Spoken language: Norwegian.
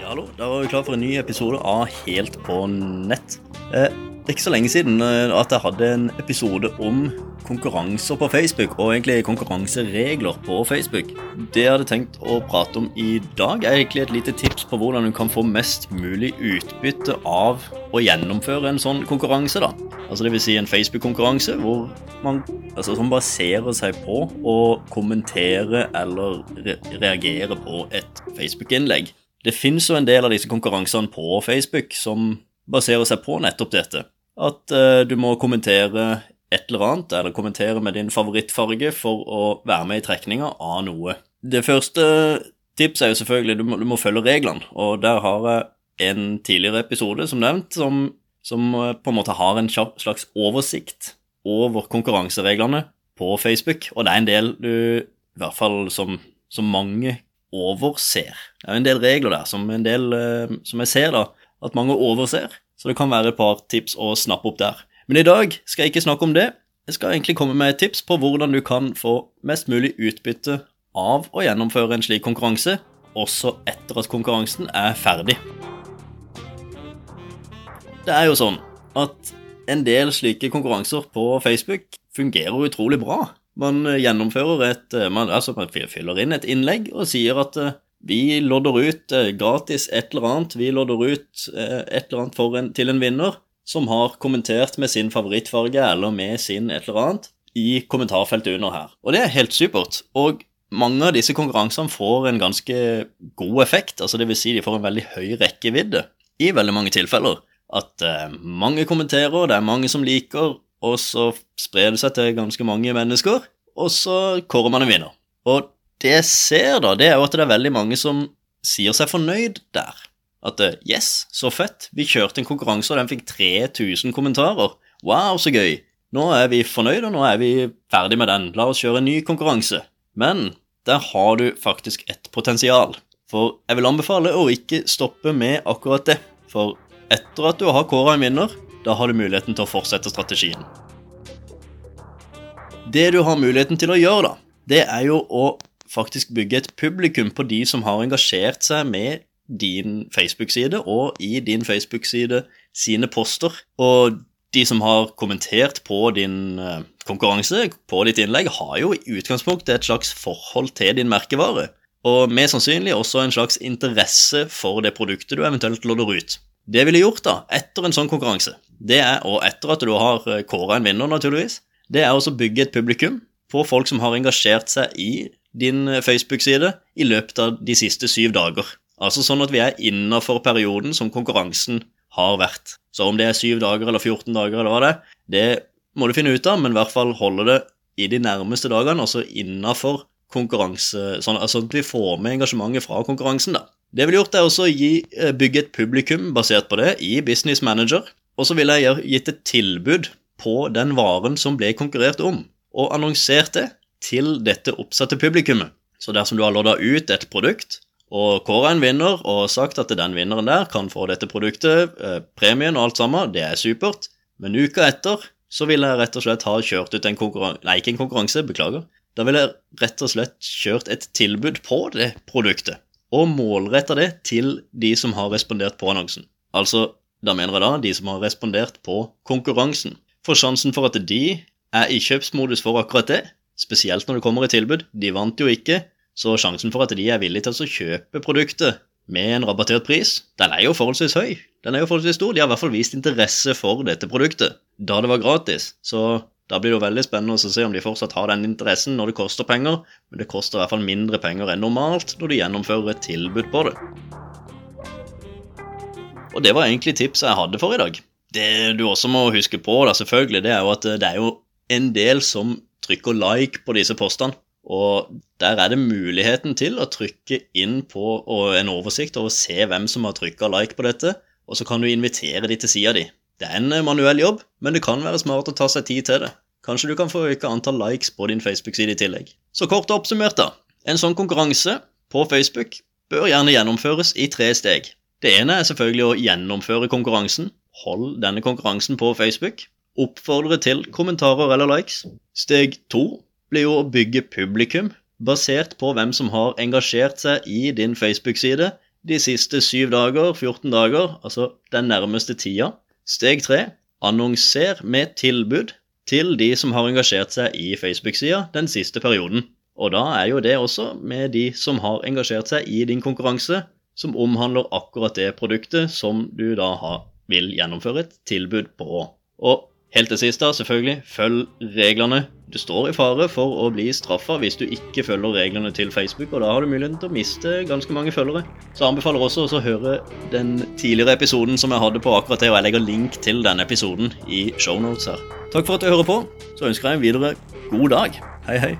Ja, hallo. Da var vi klar for en ny episode av Helt på nett. Eh, det er ikke så lenge siden eh, at jeg hadde en episode om konkurranser på Facebook, og egentlig konkurranseregler på Facebook. Det jeg hadde tenkt å prate om i dag, er egentlig et lite tips på hvordan du kan få mest mulig utbytte av å gjennomføre en sånn konkurranse. da. Altså Dvs. Si en Facebook-konkurranse hvor man altså, baserer seg på å kommentere eller re reagere på et Facebook-innlegg. Det finnes jo en del av disse konkurransene på Facebook som baserer seg på nettopp dette. At uh, du må kommentere et eller annet, eller kommentere med din favorittfarge for å være med i trekninga av noe. Det første tipset er jo selvfølgelig du du må følge reglene, og der har jeg en tidligere episode, som nevnt, som, som eh, på en måte har en slags oversikt over konkurransereglene på Facebook, og det er en del du, i hvert fall som, som mange overser. Det er en del regler der som, del, eh, som jeg ser da, at mange overser. Så det kan være et par tips å snappe opp der. Men i dag skal jeg ikke snakke om det. Jeg skal egentlig komme med et tips på hvordan du kan få mest mulig utbytte av å gjennomføre en slik konkurranse, også etter at konkurransen er ferdig. Det er jo sånn at en del slike konkurranser på Facebook fungerer utrolig bra. Man gjennomfører et man, Altså, man fyller inn et innlegg og sier at eh, vi lodder ut eh, gratis et eller annet. Vi lodder ut eh, et eller annet en, til en vinner som har kommentert med sin favorittfarge eller med sin et eller annet i kommentarfeltet under her. Og det er helt supert. Og mange av disse konkurransene får en ganske god effekt. altså vil Si de får en veldig høy rekkevidde i veldig mange tilfeller. At eh, mange kommenterer, det er mange som liker, og så sprer det seg til ganske mange mennesker, og så kårer man en vinner. Og det jeg ser, da, det er jo at det er veldig mange som sier seg fornøyd der. At eh, yes, så fett, vi kjørte en konkurranse, og den fikk 3000 kommentarer. Wow, så gøy. Nå er vi fornøyd, og nå er vi ferdig med den. La oss kjøre en ny konkurranse. Men der har du faktisk et potensial. For jeg vil anbefale å ikke stoppe med akkurat det. For etter at du har kåra en vinner, da har du muligheten til å fortsette strategien. Det du har muligheten til å gjøre, da, det er jo å faktisk bygge et publikum på de som har engasjert seg med din Facebook-side og i din Facebook-side sine poster. Og de som har kommentert på din eh, konkurranse, på ditt innlegg, har jo i utgangspunktet et slags forhold til din merkevare. Og mest sannsynlig også en slags interesse for det produktet du eventuelt lodder ut. Det ville gjort da, etter en sånn konkurranse, det er, og etter at du har eh, kåra en vinner, naturligvis, det er å bygge et publikum på folk som har engasjert seg i din eh, Facebook-side i løpet av de siste syv dager. Altså sånn at vi er innafor perioden som konkurransen har vært. Så om det er syv dager eller 14 dager eller hva det er, det må du finne ut av, men i hvert fall holde det i de nærmeste dagene, altså innafor konkurranse, sånn altså at vi får med engasjementet fra konkurransen, da. Det vi har gjort, er også å eh, bygge et publikum basert på det i Business Manager, og så ville jeg gitt et tilbud på den varen som ble konkurrert om, og annonsert det til dette oppsatte publikummet. Så dersom du har lodda ut et produkt og kåra en vinner og sagt at den vinneren der kan få dette produktet, eh, premien og alt sammen, det er supert, men uka etter så vil jeg rett og slett ha kjørt ut en konkurranse Nei, ikke en konkurranse, beklager. Da vil jeg rett og slett kjørt et tilbud på det produktet, og målretta det til de som har respondert på annonsen. Altså, da mener jeg da de som har respondert på konkurransen. For sjansen for at de er i kjøpsmodus for akkurat det, Spesielt når det kommer i tilbud. De vant jo ikke, så sjansen for at de er villige til å kjøpe produktet med en rabattert pris, den er jo forholdsvis høy. Den er jo forholdsvis stor. De har i hvert fall vist interesse for dette produktet da det var gratis. Så da blir det jo veldig spennende å se om de fortsatt har den interessen når det koster penger, men det koster i hvert fall mindre penger enn normalt når de gjennomfører et tilbud på det. Og det var egentlig tipset jeg hadde for i dag. Det du også må huske på, da, selvfølgelig, det er jo at det er jo en del som trykker like på disse postene. Og der er det muligheten til å trykke inn på en oversikt over å se hvem som har trykka like på dette, og så kan du invitere de til sida di. Det er en manuell jobb, men det kan være smart å ta seg tid til det. Kanskje du kan få øke antall likes på din Facebook-side i tillegg. Så kort oppsummert, da. En sånn konkurranse på Facebook bør gjerne gjennomføres i tre steg. Det ene er selvfølgelig å gjennomføre konkurransen. Hold denne konkurransen på Facebook oppfordre til kommentarer eller likes. Steg to blir jo å bygge publikum basert på hvem som har engasjert seg i din Facebook-side de siste 7 dager, 14 dager, altså den nærmeste tida. Steg 3. Annonser med tilbud til de som har engasjert seg i Facebook-sida den siste perioden. Og da er jo det også med de som har engasjert seg i din konkurranse, som omhandler akkurat det produktet som du da har, vil gjennomføre et tilbud på. Og helt til sist, da, selvfølgelig, følg reglene. Du står i fare for å bli straffa hvis du ikke følger reglene til Facebook, og da har du muligheten til å miste ganske mange følgere. Så jeg anbefaler også å høre den tidligere episoden som jeg hadde på akkurat det, og jeg legger link til denne episoden i shownotes her. Takk for at du hører på. Så ønsker jeg en videre god dag. Hei, hei.